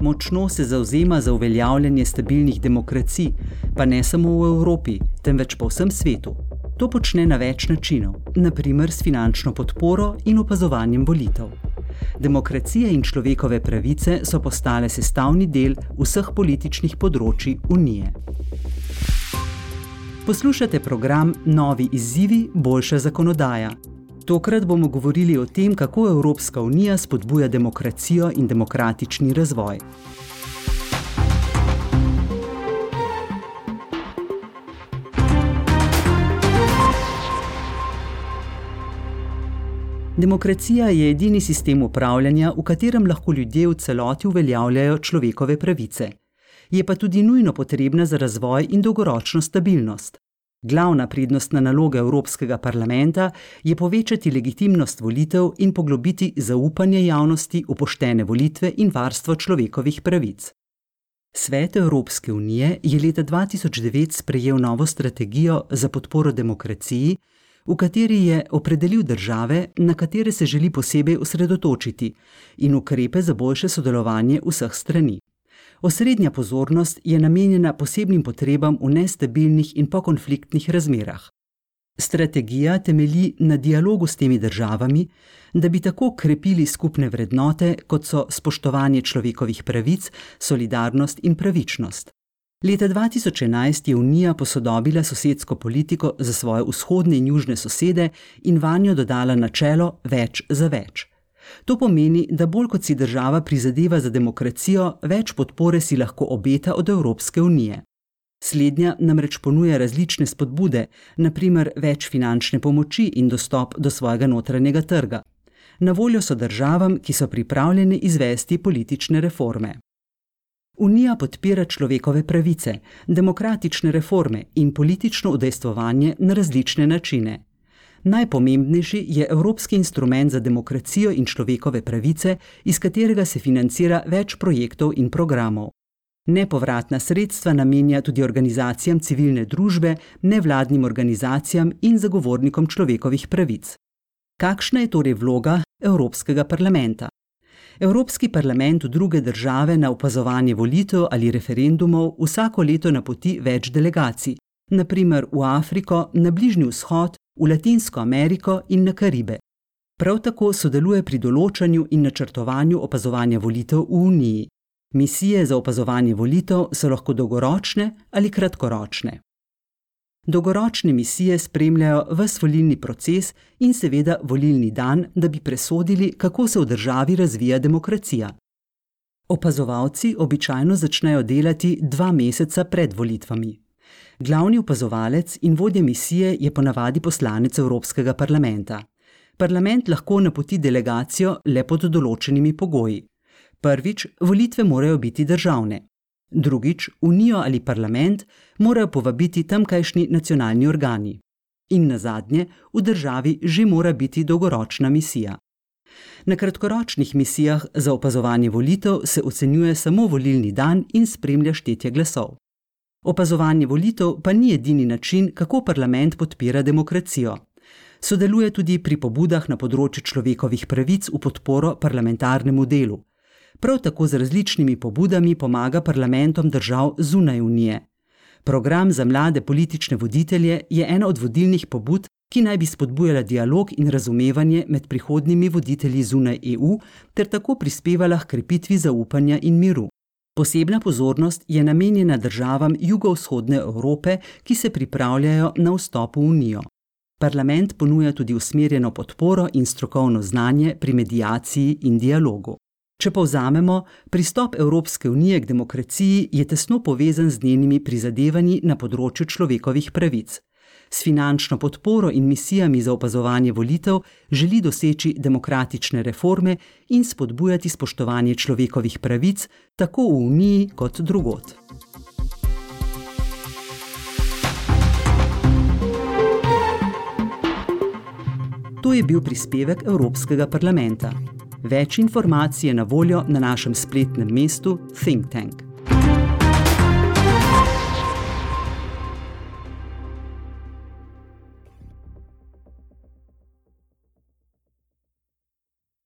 Močno se zauzema za uveljavljanje stabilnih demokracij, pa ne samo v Evropi, temveč po vsem svetu. To počne na več načinov, naprimer s finančno podporo in opazovanjem volitev. Demokracija in človekove pravice so postale sestavni del vseh političnih področji Unije. Poslušate program Novi izzivi, boljša zakonodaja. Tokrat bomo govorili o tem, kako Evropska unija spodbuja demokracijo in demokratični razvoj. Demokracija je edini sistem upravljanja, v katerem lahko ljudje v celoti uveljavljajo človekove pravice. Je pa tudi nujno potrebna za razvoj in dolgoročno stabilnost. Glavna prednostna naloga Evropskega parlamenta je povečati legitimnost volitev in poglobiti zaupanje javnosti v poštene volitve in varstvo človekovih pravic. Svet Evropske unije je leta 2009 sprejel novo strategijo za podporo demokraciji, v kateri je opredelil države, na katere se želi posebej osredotočiti, in ukrepe za boljše sodelovanje vseh strani. Osrednja pozornost je namenjena posebnim potrebam v nestabilnih in pokonfliktnih razmerah. Strategija temelji na dialogu s temi državami, da bi tako krepili skupne vrednote, kot so spoštovanje človekovih pravic, solidarnost in pravičnost. Leta 2011 je Unija posodobila sosedsko politiko za svoje vzhodne in južne sosede in vanjo dodala načelo več za več. To pomeni, da bolj kot si država prizadeva za demokracijo, več podpore si lahko obeta od Evropske unije. Slednja namreč ponuja različne spodbude, naprimer več finančne pomoči in dostop do svojega notranjega trga. Na voljo so državam, ki so pripravljene izvesti politične reforme. Unija podpira človekove pravice, demokratične reforme in politično udejstvovanje na različne načine. Najpomembnejši je Evropski instrument za demokracijo in človekove pravice, iz katerega se financira več projektov in programov. Nepovratna sredstva namenja tudi organizacijam civilne družbe, nevladnim organizacijam in zagovornikom človekovih pravic. Kakšna je torej vloga Evropskega parlamenta? Evropski parlament v druge države na opazovanje volitev ali referendumov vsako leto napoti več delegacij, naprimer v Afriko, na Bližnji vzhod, v Latinsko Ameriko in na Karibe. Prav tako sodeluje pri določanju in načrtovanju opazovanja volitev v Uniji. Misije za opazovanje volitev so lahko dolgoročne ali kratkoročne. Dolgoročne misije spremljajo vse volilni proces in seveda volilni dan, da bi presodili, kako se v državi razvija demokracija. Opazovalci običajno začnejo delati dva meseca pred volitvami. Glavni opazovalec in vodja misije je ponavadi poslanec Evropskega parlamenta. Parlament lahko napoti delegacijo le pod določenimi pogoji. Prvič, volitve morajo biti državne. Drugič, unijo ali parlament morajo povabiti tamkajšnji nacionalni organi. In na zadnje, v državi že mora biti dolgoročna misija. Na kratkoročnih misijah za opazovanje volitev se ocenjuje samo volilni dan in spremlja štetje glasov. Opazovanje volitev pa ni edini način, kako parlament podpira demokracijo. Sodeluje tudi pri pobudah na področju človekovih pravic v podporo parlamentarnemu delu. Prav tako z različnimi pobudami pomaga parlamentom držav zunaj unije. Program za mlade politične voditelje je ena od vodilnih pobud, ki naj bi spodbujala dialog in razumevanje med prihodnimi voditelji zunaj EU ter tako prispevala k krepitvi zaupanja in miru. Posebna pozornost je namenjena državam jugovzhodne Evrope, ki se pripravljajo na vstop v Unijo. Parlament ponuja tudi usmerjeno podporo in strokovno znanje pri medijaciji in dialogu. Če povzamemo, pristop Evropske unije k demokraciji je tesno povezan z njenimi prizadevanji na področju človekovih pravic s finančno podporo in misijami za opazovanje volitev želi doseči demokratične reforme in spodbujati spoštovanje človekovih pravic tako v Uniji kot drugot. To je bil prispevek Evropskega parlamenta. Več informacij je na voljo na našem spletnem mestu Think Tank.